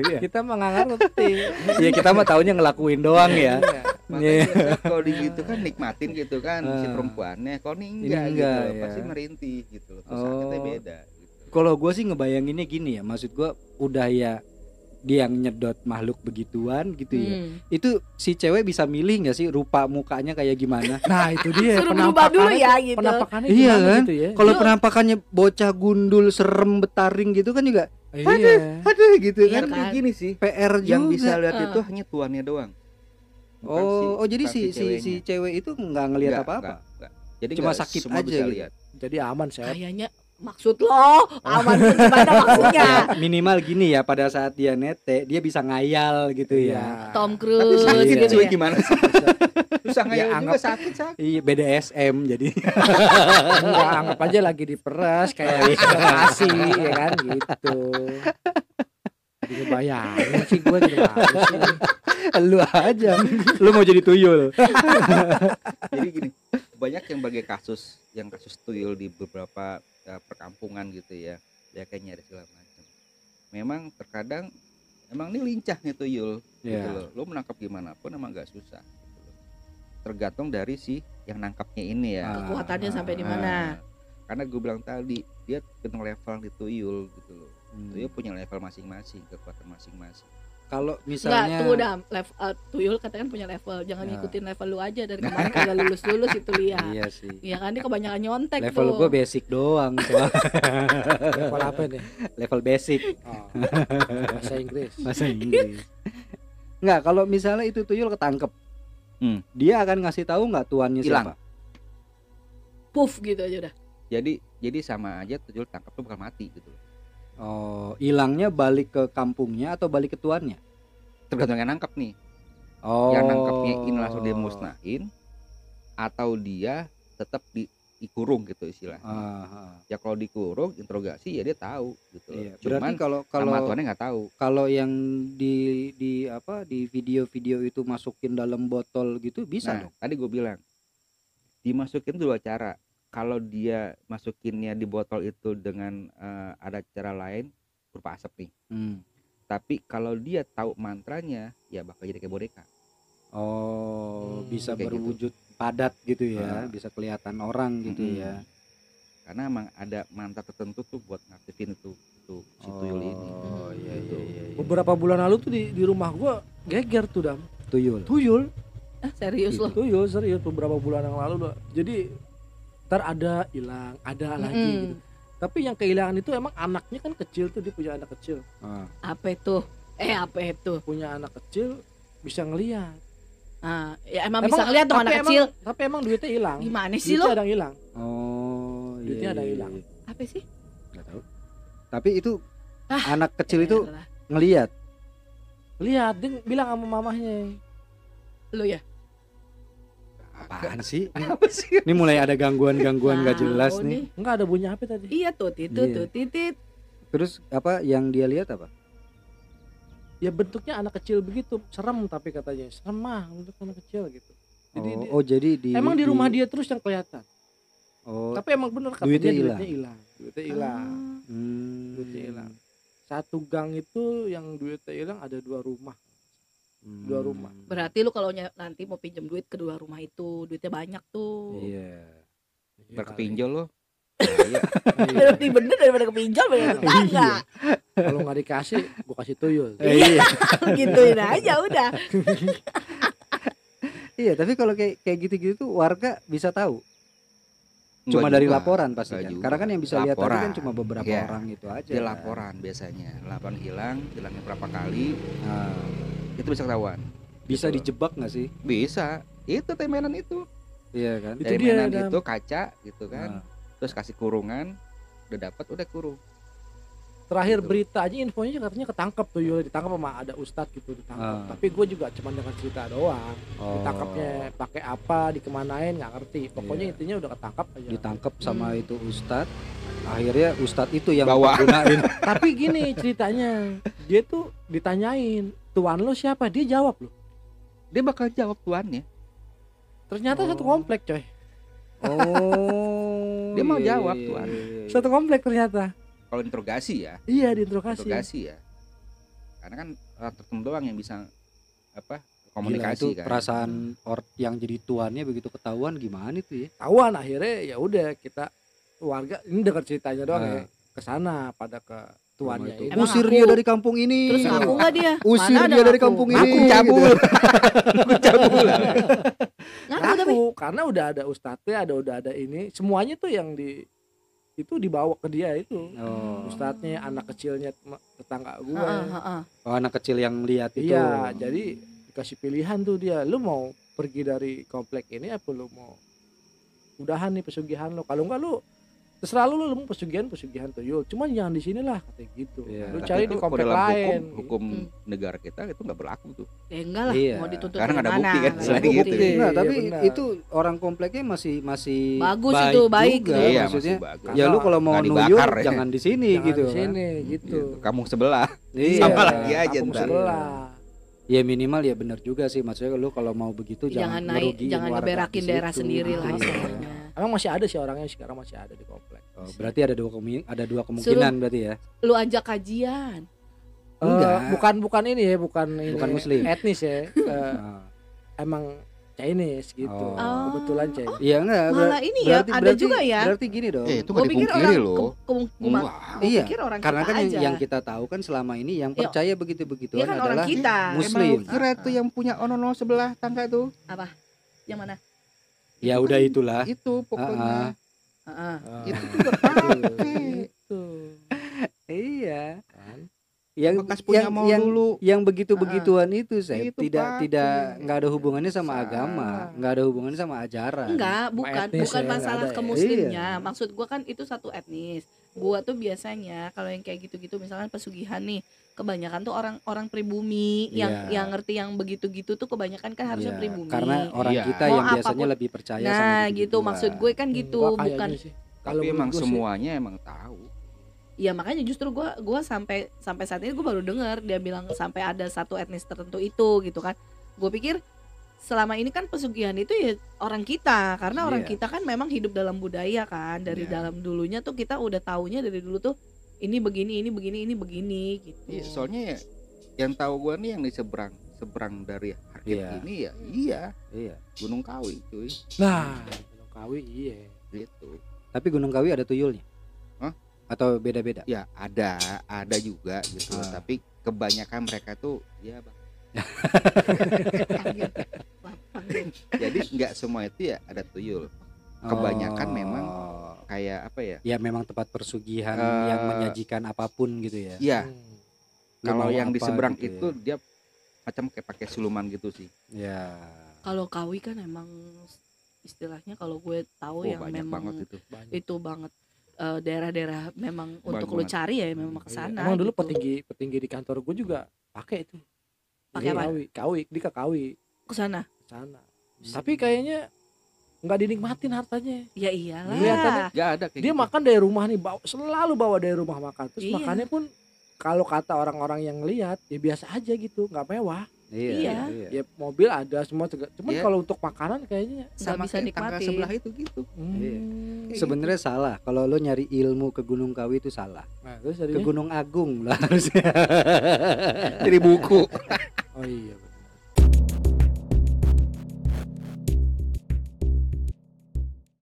iya. kita mah nggak ngerti Ya kita mah taunya ngelakuin doang ya. Makanya biasanya kalau di gitu kan nikmatin gitu kan si Ah. perempuannya kalau ini Ini enggak, gitu loh, ya. pasti merintih gitu sakitnya Oh. beda gitu. Kalau gue sih ngebayanginnya gini ya, maksud gue udah ya dia yang nyedot makhluk begituan gitu ya. Hmm. Itu si cewek bisa milih nggak sih rupa mukanya kayak gimana? nah itu dia Suruh berubah dulu ya gitu. penampakannya Iya kan? gitu ya Kalau penampakannya bocah gundul serem betaring gitu kan juga iya aduh gitu Iya kan. kan kan? gini sih PR juga. yang bisa lihat Ah. itu hanya tuannya doang Bukan si- Oh, oh jadi si si si cewek itu nggak ngelihat apa-apa. enggak, enggak. jadi Cuma enggak sakit semua aja bisa gitu. lihat jadi aman saya Kayaknya maksud lo aman gimana maksudnya? Ya, minimal gini ya pada saat dia nete dia bisa ngayal gitu ya. Iya. Tom tapi Cruise sakit Iya. gitu ya. gimana sih susah Ya, ngayal juga anggap- sakit sakit Iya BDSM jadi. Enggak, anggap aja lagi diperas kayak kasih ya kan gitu jadi bayangin sih gue gitu sih lu aja. lu mau jadi tuyul. jadi gini banyak yang bagai kasus yang kasus tuyul di beberapa eh, perkampungan gitu ya ya kayaknya ada segala macam memang terkadang emang ini lincah nih tuyul gitu Iya. loh lo menangkap gimana pun emang nggak susah gitu loh. tergantung dari si yang nangkapnya ini ya Ah. Kekuatannya sampai di mana? Nah, karena gue bilang tadi dia hitung level di tuyul gitu loh Hmm. tuyul punya level masing-masing kekuatan masing-masing Kalau Enggak, misalnya tunggu dah. Level uh, tuyul katakan punya level. Jangan Ya. ngikutin level lu aja dari kemarin kagak lulus-lulus itu lihat. Iya sih. Iya kan dia kebanyakan nyontek Level tuh. gue basic doang, level apa nih level basic oh, bahasa Inggris bahasa Inggris. Enggak, kalau misalnya itu tuyul ketangkep. Hmm. Dia akan ngasih tahu nggak tuannya Hilang. siapa? Puff gitu aja udah. jadi jadi sama aja tuyul tangkap tuh bakal mati gitu loh Oh, hilangnya balik ke kampungnya atau balik ke tuannya? tergantung yang nangkap nih Oh. yang nangkapnya ini langsung dimusnahin atau dia tetap di dikurung gitu istilahnya Ah, ah. ya kalau dikurung interogasi ya dia tahu gitu. Iya, berarti cuman kalau kalau kalau tuannya nggak tahu kalau yang di di apa di video-video itu masukin dalam botol gitu bisa nah dong. tadi gue bilang dimasukin dua cara kalau dia masukinnya di botol itu dengan eh, ada cara lain berupa asap nih Hmm. tapi kalau dia tahu mantranya ya bakal jadi kayak boneka Oh, Hmm, bisa kayak gitu. berwujud padat gitu ya, Ah. bisa kelihatan orang gitu Mm-mm. ya. karena emang ada mantra tertentu tuh buat ngaktifin itu itu si tuyul ini Oh, iya Gitu. iya iya. iya. Beberapa bulan lalu tuh di, di rumah gua geger tuh dam. tuyul. Tuyul, Ah, serius loh tuyul serius beberapa bulan yang lalu loh. Jadi ntar ada hilang, ada lagi Mm-mm. gitu. Tapi yang kehilangan itu emang anaknya kan kecil tuh dia punya anak kecil, Ah. apa itu eh apa itu punya anak kecil bisa ngelihat. ah ya emang, bisa ngeliat dong anak emang- kecil Tapi emang duitnya hilang. gimana sih Duitnya lo ada yang hilang. Oh, iya. Duitnya ada iya, hilang. iya. apa sih Nggak tahu. Tapi itu Ah, anak kecil itu Elah. ngelihat. Lihat dia bilang sama mamahnya. lu ya Apaan sih? Ini, apa sih ini mulai ada gangguan-gangguan nggak jelas Tahu nih. Enggak ada bunyi apa tadi? iya tuh titit Iya. tuh titit Terus apa yang dia lihat apa? Ya bentuknya anak kecil begitu, serem tapi katanya. Serem mah untuk anak kecil gitu. Jadi oh, dia- oh, jadi di emang di rumah dia terus yang kelihatan. Oh, Tapi emang bener katanya duitnya duitnya hilang. hilang. Duitnya hilang. Ah. hmm. Duitnya hilang. Satu gang itu yang duitnya hilang ada dua rumah. Hmm. Dua rumah. berarti lu kalau nanti mau pinjam duit kedua rumah itu duitnya banyak tuh Iya. berkepinjol lo Bahaya. Iya. Berarti bener daripada kepinjam ya tetangga Kalau nggak dikasih, gua kasih tuyul. Eh, iya. Gituin aja udah iya, tapi kalau kayak kayak gitu-gitu tuh warga bisa tahu. Cuma dari juga. laporan pasti kan. juga. Karena kan yang bisa lihat tadi kan cuma beberapa Iya. orang itu aja. dia laporan biasanya laporan hilang hilangnya berapa kali Nah, itu bisa ketahuan bisa Gitu. dijebak nggak sih? bisa itu temenan itu Iya kan? Itu dari dia, itu kaca gitu kan Nah, terus kasih kurungan udah dapat udah kurung Terakhir Gitu. berita aja infonya katanya ketangkep tuyul, ditangkap sama ada ustadz gitu ditangkap. Ah. Tapi gue juga cuma dengar cerita doang. oh, Ditangkapnya pakai apa, dikemanain nggak ngerti. Pokoknya Iya. intinya udah ketangkap aja. ditangkap sama Hmm. itu ustad. Akhirnya ustad itu yang Bawa. gunain. Tapi gini ceritanya, dia tuh ditanyain tuan lo siapa, dia jawab loh. dia bakal jawab tuannya Ternyata Oh. satu komplek coy, Oh. Dia mau iya, jawab, iya, Tuan. iya, iya. satu komplek ternyata. kalau interogasi ya Iya diinterogasi. interogasi ya karena kan orang tertentu doang yang bisa apa Gila, komunikasi itu kan perasaan or yang jadi tuannya begitu ketahuan gimana itu ya? Tahuan akhirnya ya udah kita warga ini dengar ceritanya doang Ah. ya ke sana pada ke tuannya Itu. Emang Usir aku- dia dari kampung ini. terus gitu. ngaku nggak dia Usir Mana dia dari kampung ini. Ngaku cabul cabul ngaku tapi karena udah ada ustadznya ada udah ada ini semuanya tuh yang di itu dibawa ke dia itu Oh. ustadznya anak kecilnya tetangga gue heeh. Oh, anak kecil yang lihat itu. iya jadi dikasih pilihan tuh dia lu mau pergi dari komplek ini apa lu mau udahan nih pesugihan lo kalau enggak lu terserah lu pesugihan pesugihan tuyul cuman jangan di sini lah katanya gitu Iya. lu cari di komplek lain hukum, hukum Hmm. negara kita itu nggak berlaku tuh ya enggak lah Iya. mau dituntut Karena ada mana bukti kan, selain bukti. gitu. Enggak, Iya, tapi benar. itu orang kompleknya masih masih Bagus itu, baik juga. gitu. iya maksudnya. bagus Ya lu kalau mau nuyul ya. jangan di sini Jangan gitu. di kan. sini gitu gitu. kampung sebelah Iya. Sama lagi aja kampung sebelah Ya minimal ya benar juga sih maksudnya lu kalau mau begitu jangan jangan, naik jangan ngeberakin daerah situ. sendiri lah Iya. istilahnya emang masih ada sih orangnya sekarang masih ada di komplek Oh, berarti ada dua kemi- ada dua kemungkinan berarti ya. lu ajak kajian Enggak. Eh, bukan bukan ini ya bukan ini Bukan muslim. etnis ya Nah, emang Chinese gitu Oh. kebetulan Chinese Iya enggak. ber- malah ini ya berarti- ada berarti- juga ya Berarti gini dong. eh itu pikir dipungkiri orang loh ke, ke, gua- Wah. gua Iya, orang Karena kita kan yang, aja. yang kita tahu kan selama ini yang Iya. percaya begitu-begituan Iya kan orang adalah kita Muslim. Emang kira itu yang punya onono sebelah tangga tuh yang mana ya udah itulah. itu pokoknya Heeh. itu juga pakai itu Iya. kan Yang bekas punya yang, mau yang, dulu yang begitu-begituan itu saya Itu tidak pakai. tidak nggak ada hubungannya sama Salah. agama, nggak ada hubungannya sama ajaran. Enggak, bukan etnis bukan ya, masalah ada ke ya. muslimnya. Iya. Maksud gua kan itu satu etnis. Gua tuh biasanya kalau yang kayak gitu-gitu misalkan pesugihan nih, kebanyakan tuh orang-orang pribumi yang Iya. yang ngerti yang begitu-gitu tuh kebanyakan kan harusnya Iya, pribumi. Karena orang Iya. kita Mau yang biasanya apapun- lebih percaya sama Nah, gitu gitu-gituan. maksud gue kan gitu, Enggak bukan. Kalau tapi menurut emang gua sih, semuanya emang tahu ya makanya justru gua gua sampai sampai saat ini gua baru dengar dia bilang sampai ada satu etnis tertentu itu gitu kan. Gue pikir selama ini kan pesugihan itu ya orang kita karena orang Iya. kita kan memang hidup dalam budaya kan dari Iya. dalam dulunya tuh kita udah taunya dari dulu tuh ini begini ini begini ini begini gitu. Iya, soalnya ya yang tahu gua nih yang di seberang seberang dari Harkit Iya. ini ya iya Iya. Gunung Kawi cuy Nah, Gunung Kawi iya. gitu Tapi Gunung Kawi ada tuyulnya? Hah? Atau beda-beda? ya ada ada juga gitu Ah. tapi kebanyakan mereka tuh ya bang. Jadi nggak semua itu ya ada tuyul Kebanyakan memang Oh. kayak apa ya ya memang tempat persugihan Eh, yang menyajikan apa pun gitu ya. ya Hmm. Lu kalau yang di seberang gitu itu dia macam kayak pakai suluman gitu sih Ya. Kalau kawi kan emang istilahnya kalau gue tahu oh yang banyak memang banget itu Banyak. itu banget eh, daerah-daerah memang untuk lu banget. cari ya memang ke Iya. sana. Emang dulu gitu. petinggi petinggi di kantor gue juga pakai itu. Pakai apa? Kawi, kawi, ke kawi ke sana. sana. Tapi kayaknya nggak dinikmatin hartanya. Ya iyalah. Kelihatannya nggak ada kayak dia gitu. makan dari rumah nih, bawa, selalu bawa dari rumah makan. Terus Iya. makannya pun kalau kata orang-orang yang lihat ya biasa aja gitu, nggak mewah. Iya. Iya. Ya mobil ada semua, segala- cuman Iya. kalau untuk makanan kayaknya. Nggak sama bisa kayak tangga nikmatin. sebelah itu gitu Iya. Hmm. Sebenarnya salah kalau lo nyari ilmu ke Gunung Kawi itu salah. Nah, terus Ke Gunung Agung lah harusnya. jadi buku oh iya.